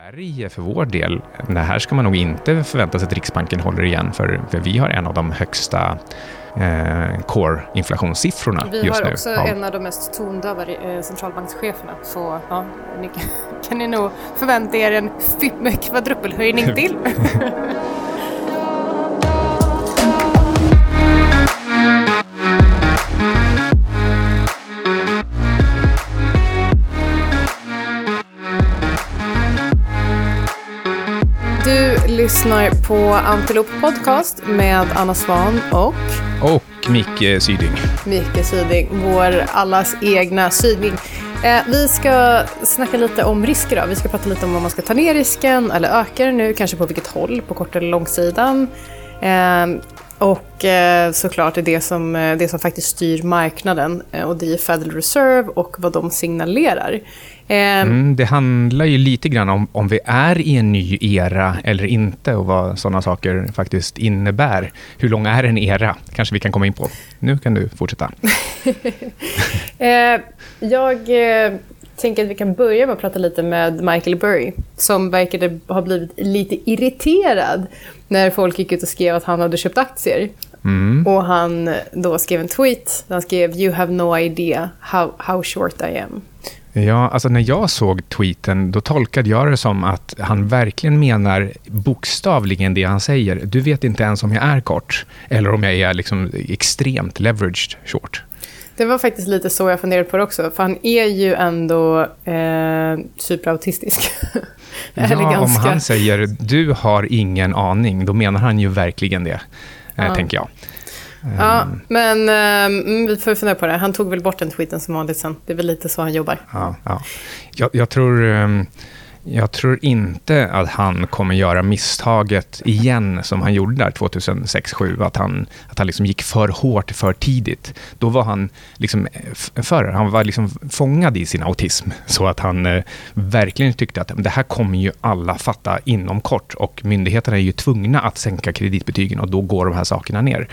Sverige för vår del, det här ska man nog inte förvänta sig att Riksbanken håller igen för, för vi har en av de högsta eh, core-inflationssiffrorna just nu. Vi har också av... en av de mest tondöva eh, centralbankscheferna. Så ja, ni kan, kan ni nog förvänta er en kvadrupelhöjning till. Lyssnar på Antilop Podcast med Anna Svan och... Och Micke Syding. Micke Syding, vår allas egna Syding. Eh, vi ska snacka lite om risker. Då. Vi ska prata lite om om man ska ta ner risken eller öka den nu, kanske på vilket håll, på kort eller långsidan. Eh, och eh, såklart är det som, eh, det som faktiskt styr marknaden eh, och det är Federal Reserve och vad de signalerar. Mm, det handlar ju lite grann om om vi är i en ny era eller inte och vad sådana saker faktiskt innebär. Hur lång är en era? kanske vi kan komma in på. Nu kan du fortsätta. jag tänker att vi kan börja med att prata lite med Michael Burry som verkade ha blivit lite irriterad när folk gick ut och skrev att han hade köpt aktier. Mm. Och han då skrev en tweet där han skrev “You have no idea how, how short I am”. Ja, alltså när jag såg tweeten, då tolkade jag det som att han verkligen menar bokstavligen det han säger. Du vet inte ens om jag är kort, eller om jag är liksom extremt leveraged short. Det var faktiskt lite så jag funderade på det också, för han är ju ändå eh, superautistisk. ja, om han säger du har ingen aning, då menar han ju verkligen det, eh, ja. tänker jag. Ja, ehm. men um, vi får fundera på det. Han tog väl bort den tweeten som vanligt sen. Det är väl lite så han jobbar. Ja, ja. Jag, jag tror... Um, jag tror inte att han kommer göra misstaget igen som han gjorde där 2006-2007. Att han, att han liksom gick för hårt för tidigt. Då var han liksom eh, för, han var liksom fångad i sin autism. Så att han eh, verkligen tyckte att det här kommer ju alla fatta inom kort. Och myndigheterna är ju tvungna att sänka kreditbetygen och då går de här sakerna ner.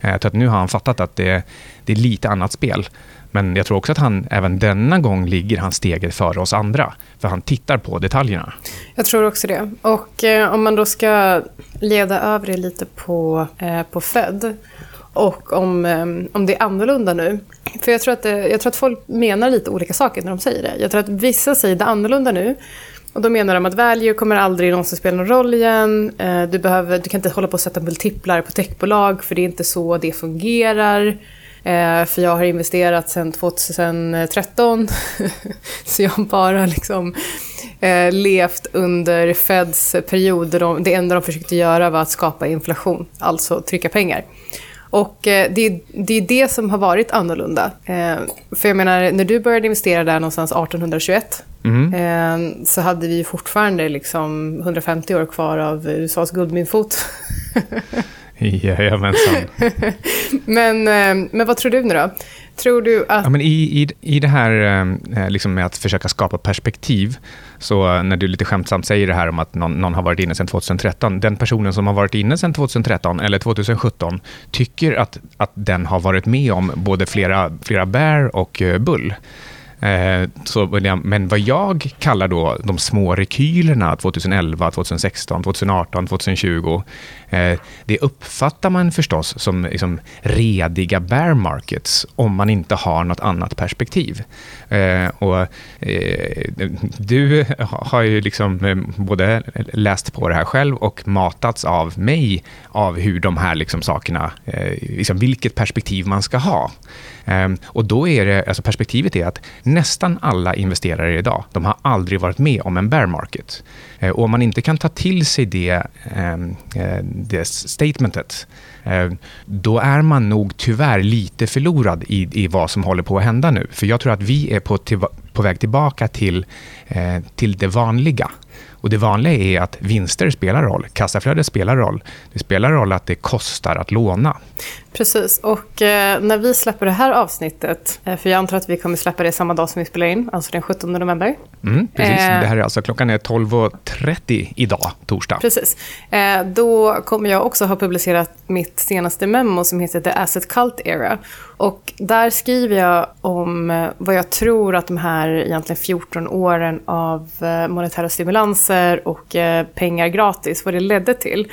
Eh, att nu har han fattat att det, det är lite annat spel. Men jag tror också att han även denna gång ligger han steget före oss andra. För han tittar på detaljerna. Jag tror också det. Och eh, om man då ska leda över det lite på, eh, på Fed. Och om, eh, om det är annorlunda nu. För jag tror, att eh, jag tror att folk menar lite olika saker när de säger det. Jag tror att vissa säger det annorlunda nu. Och då menar de att value kommer aldrig någonsin spela någon roll igen. Eh, du, behöver, du kan inte hålla på att sätta multiplar på techbolag för det är inte så det fungerar. Eh, för jag har investerat sedan 2013. så jag har bara liksom eh, levt under Feds period. De, det enda de försökte göra var att skapa inflation, alltså trycka pengar. Och eh, det, det är det som har varit annorlunda. Eh, för jag menar, när du började investera där någonstans 1821 mm. eh, så hade vi fortfarande liksom 150 år kvar av USAs guldmyntfot. Jajamensan. men, eh, men vad tror du nu då? Tror du att... Ja, men i, i, I det här eh, liksom med att försöka skapa perspektiv, så när du lite skämtsamt säger det här om att någon, någon har varit inne sedan 2013, den personen som har varit inne sedan 2013 eller 2017 tycker att, att den har varit med om både flera, flera bear och eh, bull. Eh, så, men vad jag kallar då de små rekylerna 2011, 2016, 2018, 2020, eh, det uppfattar man förstås som liksom rediga bear markets om man inte har något annat perspektiv. Eh, och, eh, du har ju liksom eh, både läst på det här själv och matats av mig av hur de här liksom sakerna, eh, liksom vilket perspektiv man ska ha. Ehm, och då är det, alltså perspektivet är att nästan alla investerare idag, de har aldrig varit med om en bear market. Ehm, och om man inte kan ta till sig det, ehm, eh, det statementet, då är man nog tyvärr lite förlorad i, i vad som håller på att hända nu. För jag tror att vi är på, till, på väg tillbaka till, eh, till det vanliga. Och Det vanliga är att vinster spelar roll, kassaflödet spelar roll. Det spelar roll att det kostar att låna. Precis. Och eh, när vi släpper det här avsnittet, eh, för jag antar att vi kommer släppa det samma dag som vi spelar in, alltså den 17 november. Mm, precis. Eh, det här är alltså, klockan är 12.30 idag, torsdag. Precis. Eh, då kommer jag också ha publicerat mitt senaste memo som heter The Asset Cult Era. Och där skriver jag om eh, vad jag tror att de här egentligen 14 åren av eh, monetära stimulanser och pengar gratis, vad det ledde till.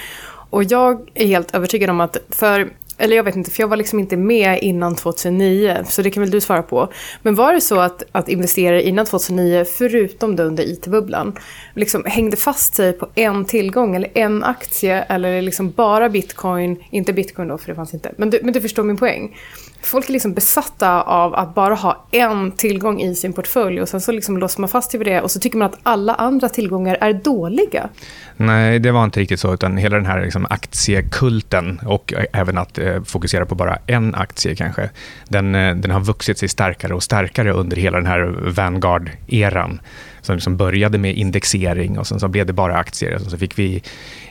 Och jag är helt övertygad om att för eller jag vet inte, för jag var liksom inte med innan 2009, så det kan väl du svara på. Men var det så att, att investerare innan 2009, förutom då under IT-bubblan, liksom hängde fast sig på en tillgång eller en aktie eller liksom bara bitcoin, inte bitcoin då för det fanns inte, men du, men du förstår min poäng. Folk är liksom besatta av att bara ha en tillgång i sin portfölj och sen så liksom låser man fast sig vid det och så tycker man att alla andra tillgångar är dåliga. Nej, det var inte riktigt så, utan hela den här liksom aktiekulten och eh, även att eh, fokusera på bara en aktie kanske, den, eh, den har vuxit sig starkare och starkare under hela den här Vanguard-eran som liksom började med indexering och sen så blev det bara aktier. Och så fick vi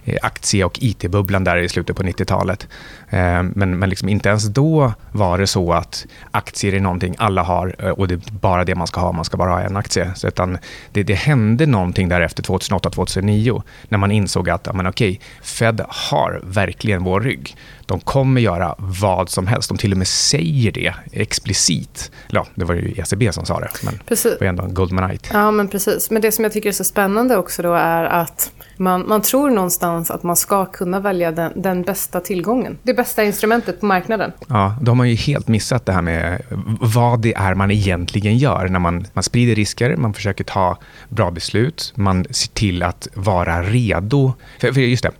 eh, aktie och IT-bubblan där i slutet på 90-talet. Eh, men, men liksom inte ens då var det så att aktier är någonting alla har eh, och det är bara det man ska ha. Man ska bara ha en aktie. Så utan det, det hände någonting där efter 2008-2009 när man insåg att men okej, Fed har verkligen vår rygg. De kommer göra vad som helst. De till och med säger det explicit. Ja, det var ju ECB som sa det, men precis. det var ändå Goldmanite. Ja, men precis. Men det som jag tycker är så spännande också då är att man, man tror någonstans att man ska kunna välja den, den bästa tillgången. Det bästa instrumentet på marknaden. Ja, då har man ju helt missat det här med vad det är man egentligen gör. När man, man sprider risker, man försöker ta bra beslut, man ser till att vara redo. För, för just det,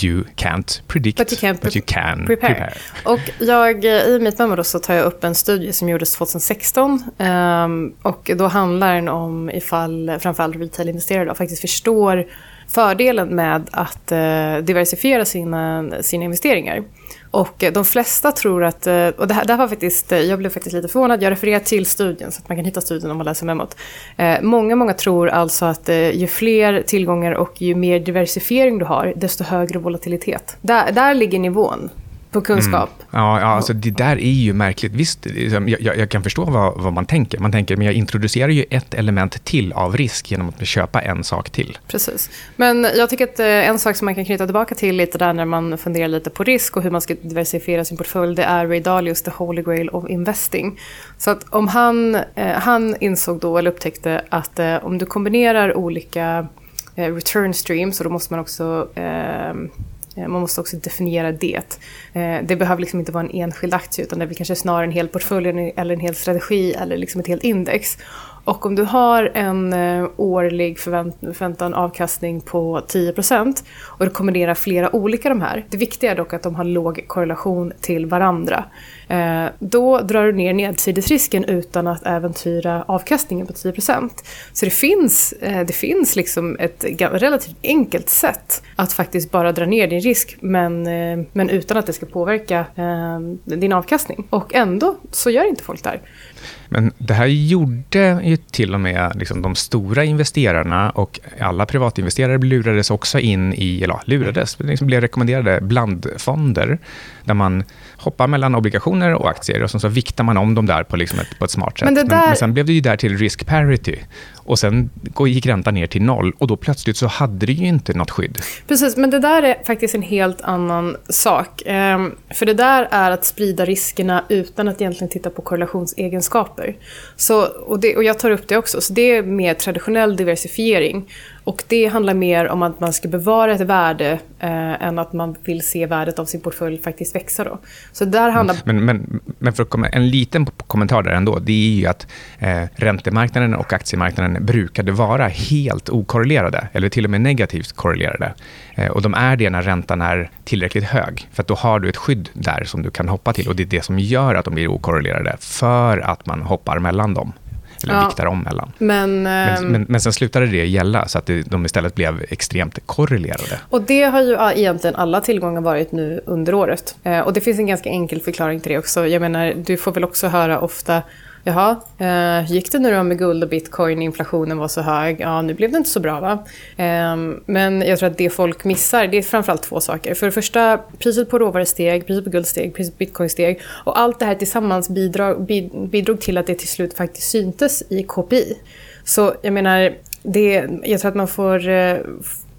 You can't predict, but you, can, but you can prepare. prepare. Och jag, I mitt memo så tar jag upp en studie som gjordes 2016. Um, ehm, och då handlar den om ifall framförallt retail-investerare faktiskt förstår fördelen med att uh, diversifiera sina, sina investeringar. Och eh, de flesta tror att, eh, och det här, det här var faktiskt, jag blev faktiskt lite förvånad, jag refererar till studien så att man kan hitta studien om man läser memot. Eh, många, många tror alltså att eh, ju fler tillgångar och ju mer diversifiering du har, desto högre volatilitet. Där, där ligger nivån på kunskap. Mm. Ja, ja alltså det där är ju märkligt. Visst, liksom, jag, jag kan förstå vad, vad, man tänker. Man tänker, men jag introducerar ju ett element till av risk genom att köpa en sak till. Precis. Men jag tycker att eh, en sak som man kan knyta tillbaka till lite där när man funderar lite på risk och hur man ska diversifiera sin portfölj, det är Ray Dalios The Holy Grail of Investing. Så att om han, eh, han insåg då, eller upptäckte, att eh, om du kombinerar olika return streams, och då måste man också Eh, Eh, man måste också definiera det. Eh, det behöver liksom inte vara en enskild aktie utan det är kanske snarare en hel portfölj eller en hel strategi eller liksom ett helt index. Och om du har en eh, årlig förvänt förväntan avkastning på 10% och du kombinerar flera olika de här. Det viktiga är dock att de har låg korrelation till varandra. Eh, då drar du ner nedsidesrisken utan att äventyra avkastningen på 10%. Så det finns, eh, det finns liksom ett relativt enkelt sätt att faktiskt bara dra ner din risk men, eh, men utan att det ska påverka eh, din avkastning. Och ändå så gör inte folk det här. Men det här gjorde ju till och med liksom de stora investerarna och alla privatinvesterare lurades också in i, eller lurades, liksom blev rekommenderade blandfonder där man hoppar mellan obligationer och aktier och sen så viktar man om dem där på, liksom ett, på ett smart sätt. Men, där... men, men, sen blev det ju där till risk parity och sen gick räntan ner till noll och då plötsligt så hade det ju inte något skydd. Precis, men det där är faktiskt en helt annan sak. Ehm, för det där är att sprida riskerna utan att egentligen titta på korrelationsegenskaper. Så, och, det, och jag tar upp det också, så det är mer traditionell diversifiering. Och det handlar mer om att man ska bevara ett värde eh, än att man vill se värdet av sin portfölj faktiskt växa. Då. Så där handlar... Men, men, men för att komma, en liten kommentar där ändå, det är ju att eh, räntemarknaden och aktiemarknaden brukade vara helt okorrelerade, eller till och med negativt korrelerade. Eh, och de är det när räntan är tillräckligt hög, för då har du ett skydd där som du kan hoppa till. Och det är det som gör att de blir okorrelerade, för att man hoppar mellan dem eller ja. viktar om mellan. Men, men, ehm, men, men sen slutade det gälla, så att det, de istället blev extremt korrelerade. Och det har ju egentligen alla tillgångar varit nu under året. Eh, och det finns en ganska enkel förklaring till det också. Jag menar, du får väl också höra ofta Jaha, eh, gick det nu då med guld och bitcoin, inflationen var så hög? Ja, nu blev det inte så bra va? Eh, men jag tror att det folk missar, det är framförallt två saker. För det första, priset på råvaror steg, priset på guld steg, priset på bitcoin steg. Och allt det här tillsammans bidrog, bidrog till att det till slut faktiskt syntes i KPI. Så jag menar, det, jag tror att man får, eh,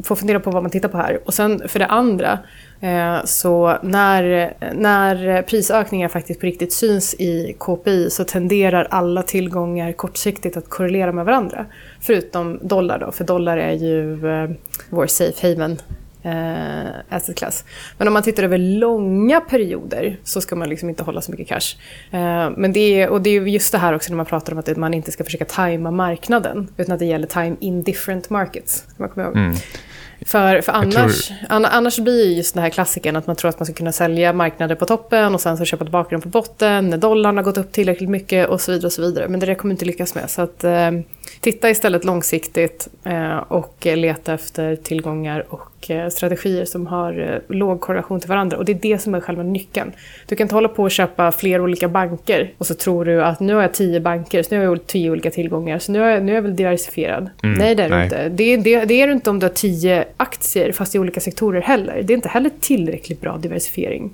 får fundera på vad man tittar på här. Och sen för det andra, Eh, så när, när prisökningar faktiskt på riktigt syns i KPI så tenderar alla tillgångar kortsiktigt att korrelera med varandra. Förutom dollar då, för dollar är ju eh, vår safe haven eh, asset class. Men om man tittar över långa perioder så ska man liksom inte hålla så mycket cash. Eh, men det är, och det är just det här också när man pratar om att man inte ska försöka tajma marknaden utan att det gäller time in different markets. Man kommer ihåg. Mm. För, för annars, tror... annars blir just den här klassiken att man tror att man ska kunna sälja marknader på toppen och sen så köpa tillbaka dem på botten när dollarn har gått upp tillräckligt mycket och så vidare. och så vidare. Men det där kommer inte lyckas med. Så att, eh, titta istället långsiktigt eh, och leta efter tillgångar och Eh, strategier som har eh, låg korrelation till varandra. Och det är det som är själva nyckeln. Du kan inte hålla på och köpa fler olika banker och så tror du att nu har jag tio banker, så nu har jag tio olika tillgångar, så nu är jag, nu är jag väl diversifierad. Mm, nej, det är du inte. Det, det, det är du inte om du har tio aktier, fast i olika sektorer heller. Det är inte heller tillräckligt bra diversifiering.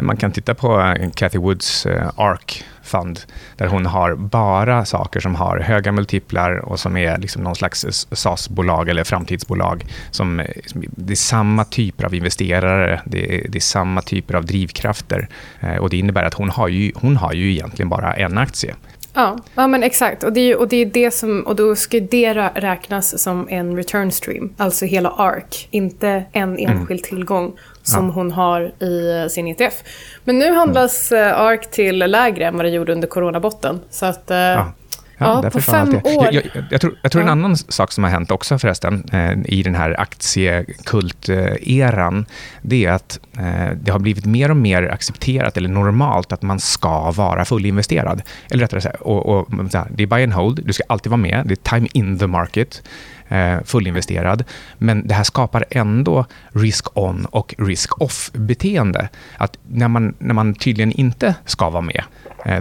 Man kan titta på Cathy Woods ARK fund där hon har bara saker som har höga multiplar och som är liksom någon slags SAS-bolag eller framtidsbolag. Som, liksom, det är samma typer av investerare, det är, det är samma typer av drivkrafter. Eh, och Det innebär att hon har, ju, hon har ju egentligen bara en aktie. Ja, ja men exakt. Och, det är, och, det är det som, och då ska det räknas som en return stream. Alltså hela ARK, inte en mm. enskild tillgång som ja. hon har i sin ETF. Men nu handlas mm. ARK till lägre än vad det gjorde under coronabotten. Så att... Eh, ja. Ja, ja på fem år. Jag, jag, jag, tror, jag tror ja. en annan sak som har hänt också förresten eh, i den här aktiekult-eran, det är att eh, det har blivit mer och mer accepterat eller normalt att man ska vara fullinvesterad. Eller rättare sagt, och, och, det är buy and hold, du ska alltid vara med, det är time in the market eh, fullinvesterad. Men det här skapar ändå risk-on och risk-off-beteende. Att när man, när man tydligen inte ska vara med,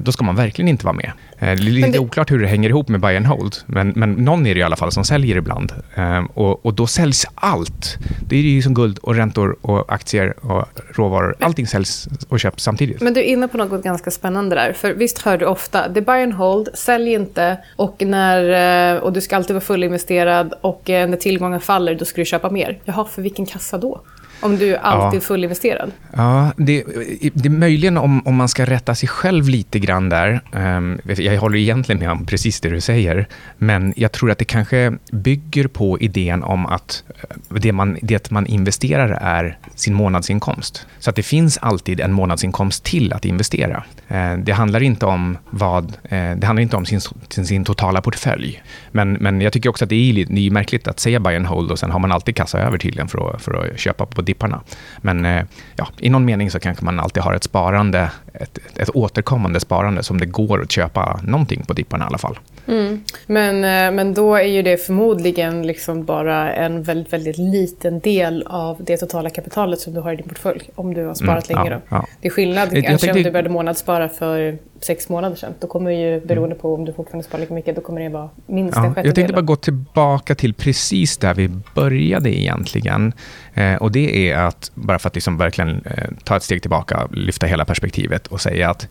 då ska man verkligen inte vara med. Eh, det är lite det... oklart hur det hänger ihop med buy and hold, men, men någon är det i alla fall som säljer ibland. Eh, och, och då säljs allt. Det är ju som guld och räntor och aktier och råvaror. Allting säljs och köps samtidigt. Men du är inne på något ganska spännande där. För visst hör du ofta, det är buy and hold, sälj inte och, när, och du ska alltid vara fullinvesterad och när tillgången faller, då ska du köpa mer. Jaha, för vilken kassa då? Om du alltid ja. är fullinvesterad? Ja, det, det är möjligen om, om man ska rätta sig själv lite grann där. Um, jag håller egentligen med om precis det du säger. Men jag tror att det kanske bygger på idén om att eh, det man, det man investerar är sin månadsinkomst. Så att det finns alltid en månadsinkomst till att investera. Uh, det handlar inte om, vad, uh, det handlar inte om sin, sin, sin, totala portfölj. Men, men jag tycker också att det är, det är märkligt att säga buy and hold och sen har man alltid kassa över tydligen för att, för att köpa på dipparna. Men eh, ja, i någon mening så kanske man alltid har ett sparande, ett, ett återkommande sparande som det går att köpa någonting på dipparna i alla fall. Mm. Men, eh, men då är ju det förmodligen liksom bara en väldigt, väldigt liten del av det totala kapitalet som du har i din portfölj. Om du har sparat mm, länge. Ja, ja. Det är skillnad kanske tänkte... om du började månadsspara för sex månader sedan. Då kommer ju, beroende mm. på om du fortfarande sparar lika mycket, då kommer det vara minst ja, en sjättedel. Jag tänkte bara gå tillbaka till precis där vi började egentligen. Eh, och det är att, bara för att liksom verkligen eh, ta ett steg tillbaka, lyfta hela perspektivet och säga att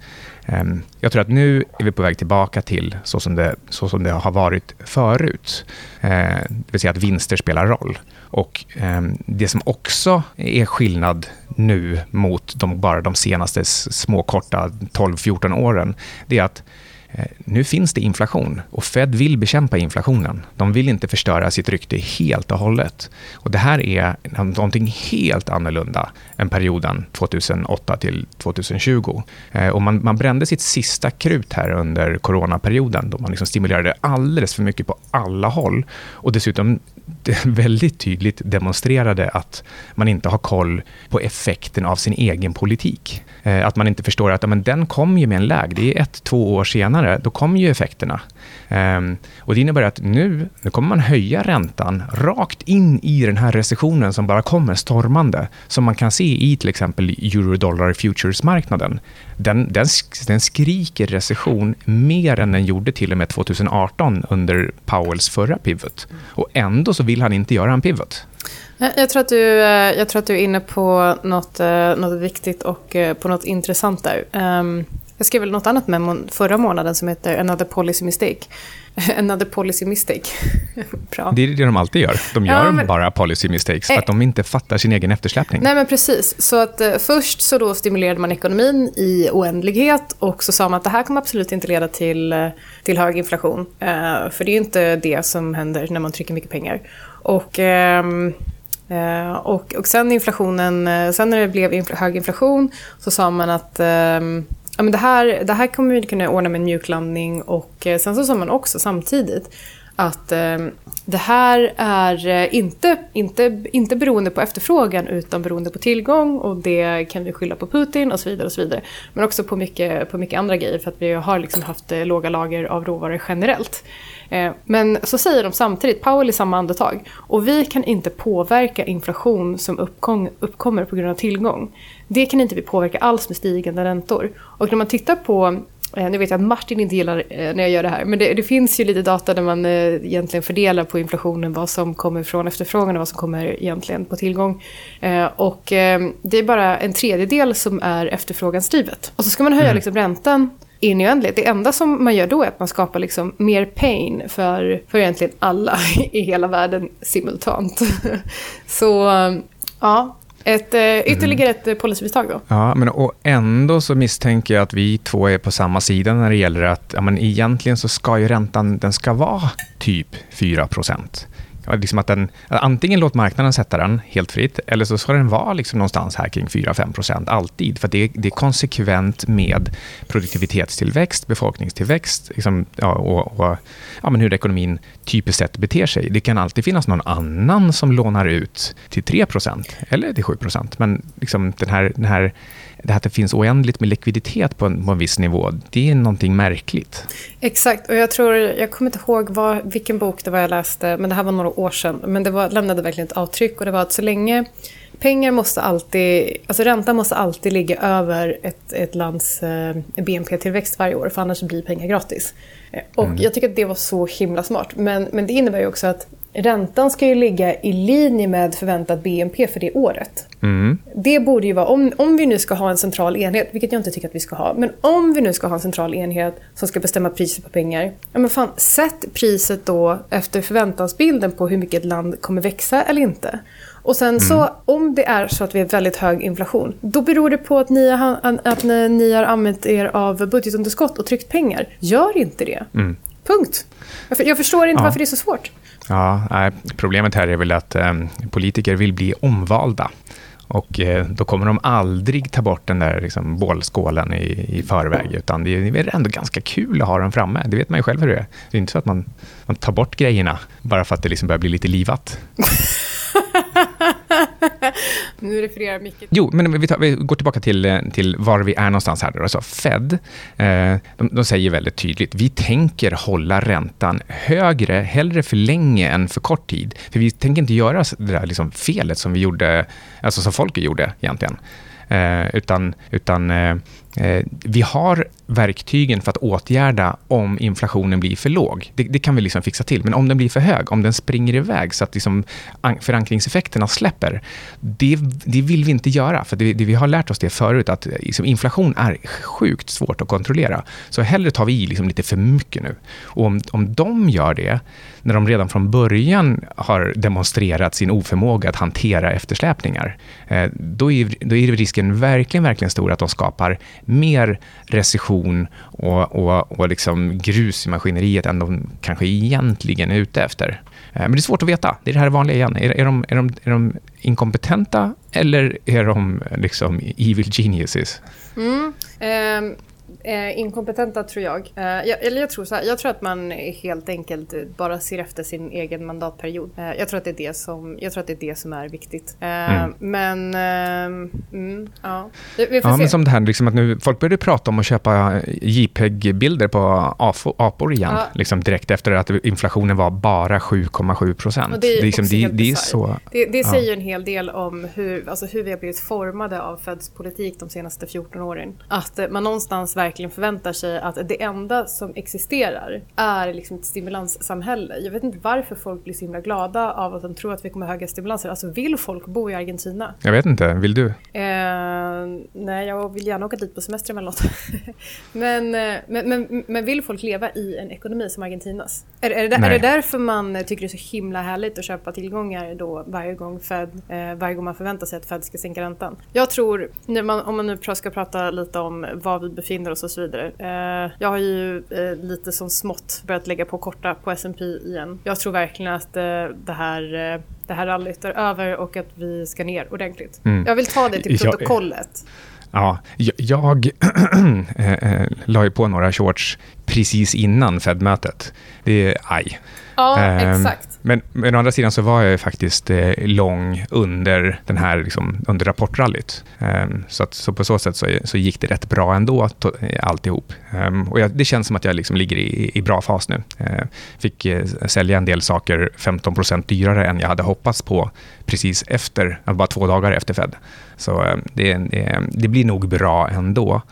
Ehm, jag tror att nu är vi på väg tillbaka till så som det, så som det har varit förut. Ehm, det vill säga att vinster spelar roll. Och ehm, det som också är skillnad nu mot de, bara de senaste små korta 12-14 åren, det är att Eh, nu finns det inflation och Fed vill bekämpa inflationen. De vill inte förstöra sitt rykte helt och hållet. Och det här är någonting helt annorlunda än perioden 2008 till 2020. Eh, och man, man brände sitt sista krut här under coronaperioden då man liksom stimulerade alldeles för mycket på alla håll och dessutom väldigt tydligt demonstrerade att man inte har koll på effekten av sin egen politik. Eh, att man inte förstår att men den kom ju med en läg. Det är ett, två år senare, då kommer ju effekterna. Um, och det innebär att nu, nu kommer man höja räntan rakt in i den här recessionen som bara kommer stormande. Som man kan se i till exempel euro-dollar-futures-marknaden. Den, den, den skriker recession mer än den gjorde till och med 2018 under Powells förra pivot. Och ändå så vill han inte göra en pivot. Jag tror, att du, eh, jag tror att du är inne på något, eh, något viktigt och eh, på något intressant där. Um, jag skrev väl något annat memo förra månaden som heter Another Policy Mistake. Another Policy Mistake. Bra. Det är det de alltid gör. De gör ja, men... bara policy mistakes för att de inte fattar sin egen eftersläpning. Nej, men precis. Så att eh, först så då stimulerade man ekonomin i oändlighet och så sa man att det här kommer absolut inte leda till, eh, till hög inflation. Eh, för det är ju inte det som händer när man trycker mycket pengar. Och... Ehm, eh, och, och sen inflationen, eh, sen när det blev infl hög inflation så sa man att ehm, ja, men det, här, det här kommer vi kunna ordna med en mjuklandning och eh, sen så sa man också samtidigt att eh, det här är eh, inte, inte, inte beroende på efterfrågan utan beroende på tillgång och det kan vi skylla på Putin och så vidare. och så vidare. Men också på mycket, på mycket andra grejer för att vi har liksom haft eh, låga lager av råvaror generellt. Eh, men så säger de samtidigt, Powell i samma andetag, och vi kan inte påverka inflation som uppkom, uppkommer på grund av tillgång. Det kan inte vi påverka alls med stigande räntor. Och när man tittar på nu vet jag att Martin inte gillar eh, när jag gör det här, men det, det, finns ju lite data där man eh, egentligen fördelar på inflationen vad som kommer från efterfrågan och vad som kommer egentligen på tillgång. Och det är bara en tredjedel som är efterfrågansdrivet. Och så ska man höja mm. liksom räntan in i oändlighet. Det enda som man gör då är att man skapar liksom mer pain för, för egentligen alla i hela världen simultant. Så ja, ett, eh, ytterligare mm. ett eh, policymisstag då. Ja, men och ändå så misstänker jag att vi två är på samma sida när det gäller att ja, men egentligen så ska ju räntan den ska vara typ 4 procent. Liksom att den, antingen låt marknaden sätta den helt fritt, eller så ska den vara liksom någonstans här kring 4-5 procent alltid. För det, det, är konsekvent med produktivitetstillväxt, befolkningstillväxt liksom, ja, och, och ja, men hur ekonomin typiskt sett beter sig. Det kan alltid finnas någon annan som lånar ut till 3 procent eller till 7 procent. Men liksom den här, den här det här att det finns oändligt med likviditet på en, på en viss nivå, det är någonting märkligt. Exakt, och jag tror, jag kommer inte ihåg vad, vilken bok det var jag läste, men det här var några år sedan. Men det var, lämnade verkligen ett avtryck och det var att så länge pengar måste alltid, alltså räntan måste alltid ligga över ett, ett lands eh, BNP-tillväxt varje år, för annars blir pengar gratis. Eh, och mm. jag tycker att det var så himla smart. Men, men det innebär ju också att räntan ska ju ligga i linje med förväntad BNP för det året. Mm. Det borde ju vara, om, om vi nu ska ha en central enhet, vilket jag inte tycker att vi ska ha, men om vi nu ska ha en central enhet som ska bestämma priset på pengar, ja men fan, sätt priset då efter förväntansbilden på hur mycket ett land kommer växa eller inte. Och sen mm. så, om det är så att vi har väldigt hög inflation, då beror det på att ni, har, att ni har använt er av budgetunderskott och tryckt pengar. Gör inte det. Mm. Punkt. Jag förstår inte ja. varför det är så svårt. Ja, nej, problemet här är väl att eh, politiker vill bli omvalda. Och eh, då kommer de aldrig ta bort den där liksom, bålskålen i, i förväg, utan det är ändå ganska kul att ha den framme. Det vet man ju själv hur det är. Det är inte så att man, man tar bort grejerna bara för att det liksom börjar bli lite livat. nu refererar Micke. Jo, men vi, tar, vi, går tillbaka till, eh, till var vi är någonstans här. Alltså Fed, eh, de, de, säger väldigt tydligt, vi tänker hålla räntan högre, hellre för länge än för kort tid. För vi tänker inte göra det där liksom felet som vi gjorde, alltså som folket gjorde egentligen. Eh, utan utan eh, eh vi har verktygen för att åtgärda om inflationen blir för låg. Det, det, kan vi liksom fixa till. Men om den blir för hög, om den springer iväg så att liksom förankringseffekterna släpper, det, det vill vi inte göra. För det, det, vi har lärt oss det förut, att liksom inflation är sjukt svårt att kontrollera. Så hellre tar vi i liksom lite för mycket nu. Och om, om de gör det, när de redan från början har demonstrerat sin oförmåga att hantera eftersläpningar, eh, då, är, då är risken verkligen, verkligen stor att de skapar mer recession och, och, och liksom grus i maskineriet än de kanske egentligen är ute efter. Eh, men det är svårt att veta. Det är det här vanliga igen. Är, är, de, är, de, är de inkompetenta eller är de eh, liksom evil geniuses? Mm. Um Eh, inkompetenta tror jag. Eh, jag. Eller jag tror så här, jag tror att man helt enkelt bara ser efter sin egen mandatperiod. Eh, jag, tror att det är det som, jag tror att det är det som är viktigt. Eh, mm. Men, eh, mm, ja. Vi, vi får ja, se. Men som det här liksom att nu, folk började prata om att köpa JPEG-bilder på apor igen. Ja. Liksom direkt efter att inflationen var bara 7,7 procent. Det, är liksom, det, det, är så, det, det säger ja. en hel del om hur, alltså hur vi har blivit formade av Feds politik de senaste 14 åren. Att man någonstans verkligen förväntar sig att det enda som existerar är liksom ett stimulanssamhälle. Jag vet inte varför folk blir så himla glada av att de tror att vi kommer ha höga stimulanser. Alltså vill folk bo i Argentina? Jag vet inte, vill du? Eh, nej, jag vill gärna åka dit på semester emellanåt. men, eh, men, men, men vill folk leva i en ekonomi som Argentinas? Är, är, det, är det därför man tycker det är så himla härligt att köpa tillgångar då varje gång, Fed, eh, varje gång man förväntar sig att Fed ska sänka räntan? Jag tror, när man, om man nu ska prata lite om var vi befinner oss och så vidare. Eh, jag har ju lite som smått börjat lägga på korta på S&P igen. Jag tror verkligen att det här det här rallyt är över och att vi ska ner ordentligt. Mm. Jag vill ta det till protokollet. Ja, jag, jag äh, la ju på några shorts precis innan Fed-mötet. Det är aj. Ja, eh, exakt. Men, men å andra sidan så var jag faktiskt eh, lång under, den här, liksom, under rapportrallyt. Eh, så, att, så på så sätt så, så gick det rätt bra ändå, to, alltihop. Eh, och jag, det känns som att jag liksom ligger i, i bra fas nu. Eh, fick eh, sälja en del saker 15% dyrare än jag hade hoppats på precis efter, bara två dagar efter Fed. Så eh, det, det, det blir nog bra ändå.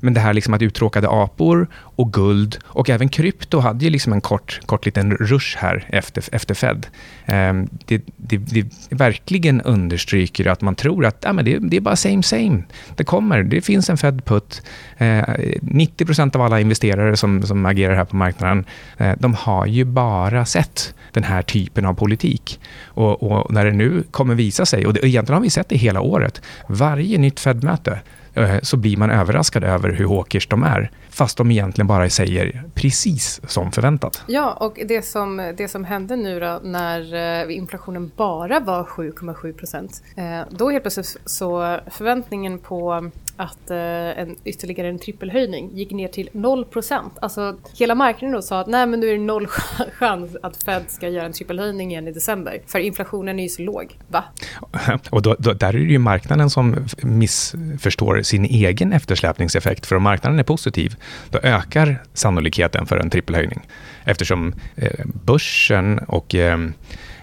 Men det här liksom att uttråkade apor och guld och även krypto hade ju liksom en kort, kort liten rush här efter, efter Fed. Ehm, det, det, det, verkligen understryker att man tror att ja, men det, det, är bara same same. Det kommer, det finns en Fed-putt. Ehm, 90% av alla investerare som, som agerar här på marknaden, eh, de har ju bara sett den här typen av politik. Och, och, när det nu kommer visa sig, och det, egentligen har vi sett det hela året, varje nytt Fed-möte Eh, så blir man överraskad över hur hawkers de är. Fast de egentligen bara säger precis som förväntat. Ja, och det som, det som hände nu då när eh, inflationen bara var 7,7 procent. Eh, då helt plötsligt så förväntningen på att en, ytterligare en trippelhöjning gick ner till 0 procent. Alltså hela marknaden då sa att nej men nu är det noll chans att Fed ska göra en trippelhöjning igen i december. För inflationen är ju så låg. Va? Och då, då, där är det ju marknaden som missförstår sin egen eftersläpningseffekt. För om marknaden är positiv, då ökar sannolikheten för en trippelhöjning. Eftersom eh, börsen och eh,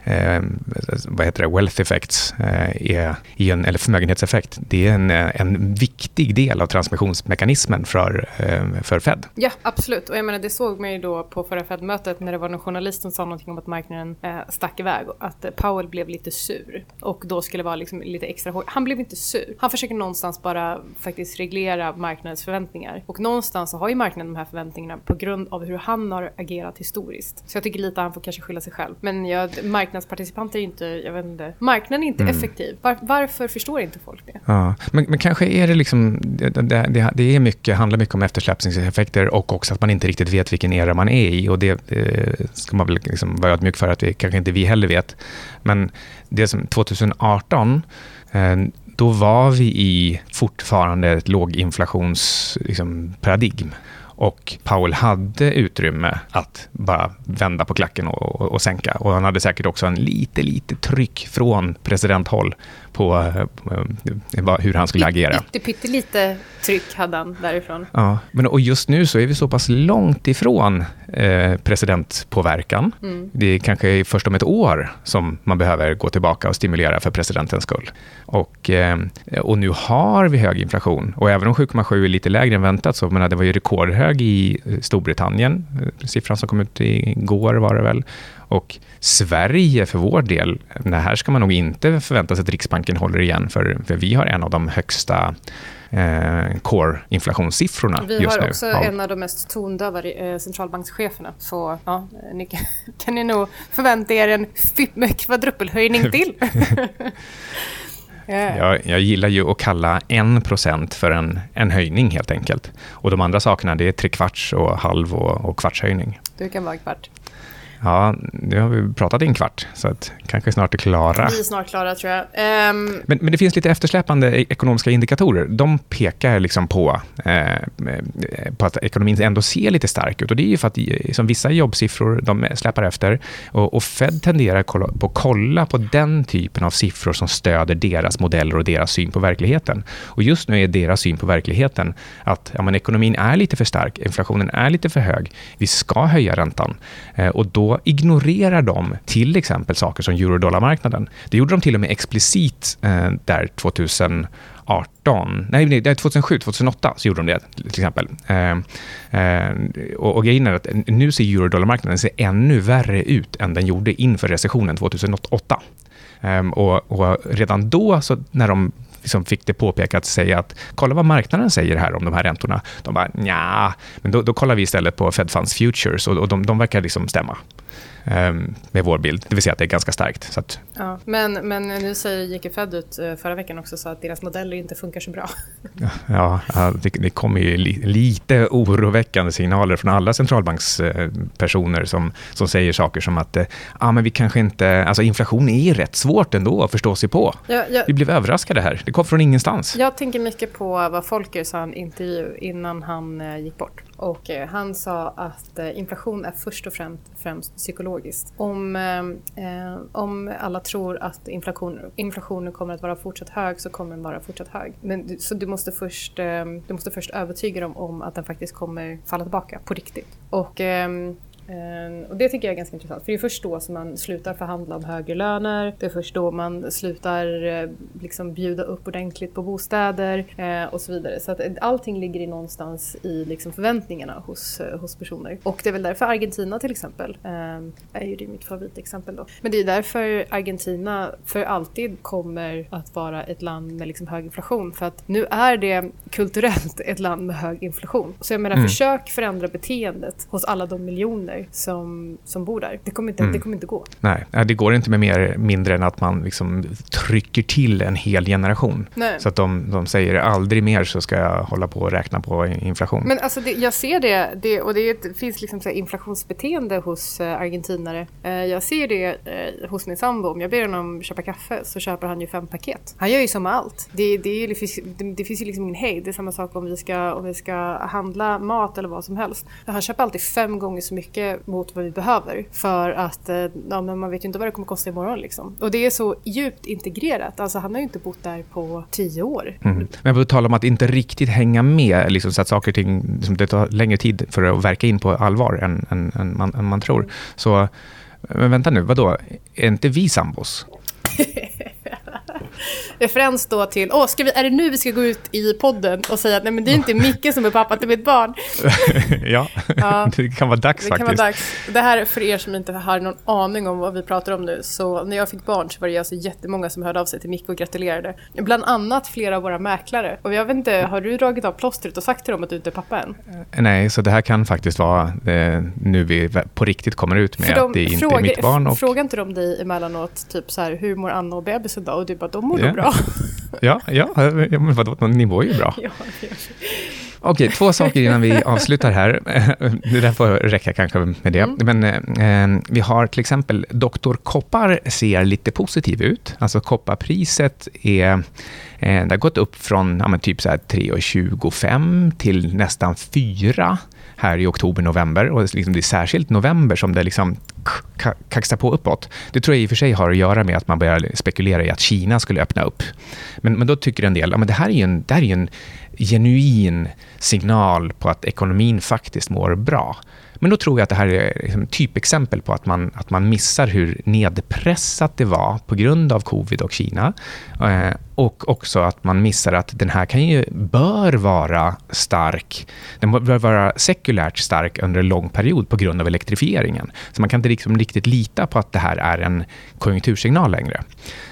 eh, vad heter det, wealth effects, eh, är, en, eller förmögenhetseffekt, det är en, eh, en viktig del av transmissionsmekanismen för, eh, för Fed. Ja, absolut. Och jag menar, det såg man ju då på förra Fed-mötet när det var någon journalist som sa någonting om att marknaden eh, stack iväg och att eh, Powell blev lite sur och då skulle vara liksom lite extra hård. Han blev inte sur. Han försöker någonstans bara faktiskt reglera marknadens förväntningar och någonstans så har ju marknaden de här förväntningarna på grund av hur han har agerat historiskt. Så jag tycker lite att han får kanske skylla sig själv. Men jag, marknaden marknadsparticipanter inte, jag vet inte, marknaden är inte mm. effektiv. Var, varför förstår inte folk det? Ja, men, men kanske är det liksom, det, det, det är mycket, handlar mycket om eftersläpningseffekter och också att man inte riktigt vet vilken era man är i och det, det ska man väl liksom vara ödmjuk för att vi kanske inte vi heller vet. Men det som 2018 eh, då var vi i fortfarande ett låginflationsparadigm. Liksom, och Powell hade utrymme att bara vända på klacken och, och, och, sänka. Och han hade säkert också en lite, lite tryck från presidenthåll på eh, hur han skulle agera. Pyttelite tryck hade han därifrån. Ja, men och just nu så är vi så pass långt ifrån eh, presidentpåverkan. Mm. Det är kanske först om ett år som man behöver gå tillbaka och stimulera för presidentens skull. Och, eh, och nu har vi hög inflation. Och även om 7,7 är lite lägre än väntat, så men det var ju rekordhög i Storbritannien. Siffran som kom ut igår var det väl. Och Sverige för vår del, det här ska man nog inte förvänta sig att Riksbanken håller igen, för, för vi har en av de högsta eh, core-inflationssiffrorna just nu. Vi har också en av de mest tondöva eh, centralbankscheferna. Så ja, ni kan, kan ni nog förvänta er en kvadrupelhöjning till. Jag, jag, gillar ju att kalla en procent för en, en höjning helt enkelt. Och de andra sakerna det är trekvarts och halv och, och kvartshöjning. Du kan vara kvart. Ja, nu har vi pratat i en kvart, så att kanske snart är klara. Vi är snart klara, tror jag. Um... Men, men det finns lite eftersläpande e- ekonomiska indikatorer. De pekar liksom på, eh, på att ekonomin ändå ser lite stark ut. Och det är ju för att som vissa jobbsiffror de släpar efter. Och, och Fed tenderar på att kolla på den typen av siffror som stöder deras modeller och deras syn på verkligheten. Och just nu är deras syn på verkligheten att ja, men ekonomin är lite för stark, inflationen är lite för hög, vi ska höja räntan. Eh, och då ignorerar de till exempel saker som eurodollarmarknaden. Det gjorde de till och med explicit eh, där 2018, nej, nej 2007, 2008 så gjorde de det till exempel. Eh, eh, och, och grejen är att nu ser eurodollarmarknaden ser ännu värre ut än den gjorde inför recessionen 2008. Eh, och, och, redan då, så när de liksom fick det påpekat, säga att kolla vad marknaden säger här om de här räntorna. De bara nja, men då, då kollar vi istället på Fed Funds Futures och, och de, de verkar liksom stämma. Ehm, med vår bild. Det vill säga att det är ganska starkt. Så att... ja, men, men nu säger, gick Fed ut eh, förra veckan också så att deras modeller inte funkar så bra. ja, det, det kommer ju li, lite oroväckande signaler från alla centralbankspersoner som, som säger saker som att ah, men vi kanske inte, alltså inflation är rätt svårt ändå att förstå sig på. Ja, ja, vi blev överraskade här. Det kom från ingenstans. Jag tänker mycket på vad Folker sa i en intervju innan han eh, gick bort. Och eh, han sa att eh, inflation är först och främst, främst psykologiskt. Om, eh, eh, om alla tror att inflation, inflationen kommer att vara fortsatt hög så kommer den vara fortsatt hög. Men, så du måste, först, eh, du måste först övertyga dem om att den faktiskt kommer falla tillbaka på riktigt. Och ehm, och det tycker jag är ganska intressant, för det är först då som man slutar förhandla om högre löner, det är först då man slutar eh, liksom bjuda upp ordentligt på bostäder eh, och så vidare. Så att allting ligger i någonstans i liksom förväntningarna hos, eh, hos personer. Och det är väl därför Argentina till exempel, ehm, är ju det mitt favoritexempel då. Men det är därför Argentina för alltid kommer att vara ett land med liksom hög inflation, för att nu är det kulturellt ett land med hög inflation. Så jag menar, mm. försök förändra beteendet hos alla de miljoner människor som, som bor där. Det kommer, inte, mm. det kommer inte gå. Nej, det går inte med mer, mindre än att man liksom trycker till en hel generation. Nej. Så att de, de säger aldrig mer så ska jag hålla på och räkna på inflation. Men alltså det, jag ser det, det och det, ett, finns liksom så inflationsbeteende hos äh, argentinare. Äh, jag ser det äh, hos min sambo. Om jag ber honom köpa kaffe så köper han ju fem paket. Han gör ju som med allt. Det, det, det, finns, det finns ju liksom ingen hejd. Det är samma sak om vi, ska, om vi ska handla mat eller vad som helst. Han köper alltid fem gånger så mycket mot vad vi behöver. För att eh, ja, men man vet ju inte vad det kommer kosta imorgon. Liksom. Och det är så djupt integrerat. Alltså, han har ju inte bott där på tio år. Mm. Men på tal om att inte riktigt hänga med, liksom, så att saker och ting liksom, det tar längre tid för att verka in på allvar än, än, än, man, än man tror. Så, men vänta nu, vadå? Är inte vi sambos? referens då till, åh, ska vi, är det nu vi ska gå ut i podden och säga att nej men det är inte Micke som är pappa till mitt barn? ja, ja, det kan vara dags det faktiskt. Kan vara dags. Det här är för er som inte har någon aning om vad vi pratar om nu, så när jag fick barn så var det alltså jättemånga som hörde av sig till Micke och gratulerade. Bland annat flera av våra mäklare. Och jag vet inte, har du dragit av plåstret och sagt till dem att du inte är pappa än? Eh, nej, så det här kan faktiskt vara eh, nu vi på riktigt kommer ut med de, att det inte fråga, är mitt barn. Och... Frågar inte de dig emellanåt, typ så här, hur mår Anna och bebisen då? Och du bara, de mår yeah. bra. ja, ja, men vadå, ni mår ju bra. Okej, två saker innan vi avslutar här. Det där får räcka kanske med det. Mm. Men eh, vi har till exempel Dr. Koppar ser lite positiv ut. Alltså kopparpriset är, eh, det har gått upp från ja, typ 3,25 till nästan 4 här i oktober-november. Och liksom det är särskilt november som det liksom kaxar på uppåt. Det tror jag i och för sig har att göra med att man börjar spekulera i att Kina skulle öppna upp. Men, men då tycker en del att ja, det här är en, det här är en genuin signal på att ekonomin faktiskt mår bra. Men då tror jag att det här är liksom typexempel på att man, att man missar hur nedpressat det var på grund av covid och Kina. Eh, och också att man missar att den här kan ju, bör vara stark. Den bör vara sekulärt stark under en lång period på grund av elektrifieringen. Så man kan inte liksom riktigt lita på att det här är en konjunktursignal längre.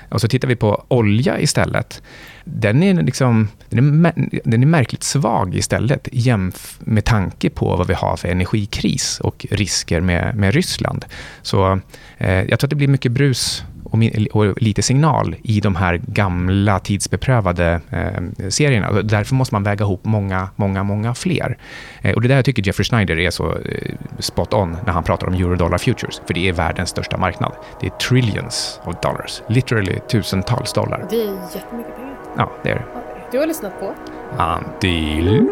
Och så tittar vi på olja istället den är, liksom, den är, den är märkligt svag istället jämf med tanke på vad vi har för energikris och risker med, med Ryssland. Så eh, jag tror att det blir mycket brus och, och, lite signal i de här gamla tidsbeprövade eh, serierna. Därför måste man väga ihop många, många, många fler. Eh, och det där jag tycker Jeffrey Schneider är så eh, spot on när han pratar om eurodollar futures, för det är världens största marknad. Det är trillions of dollars, literally tusentals dollar. Det är jättemycket pengar. Ja, det är det. Du har lyssnat på? Antil...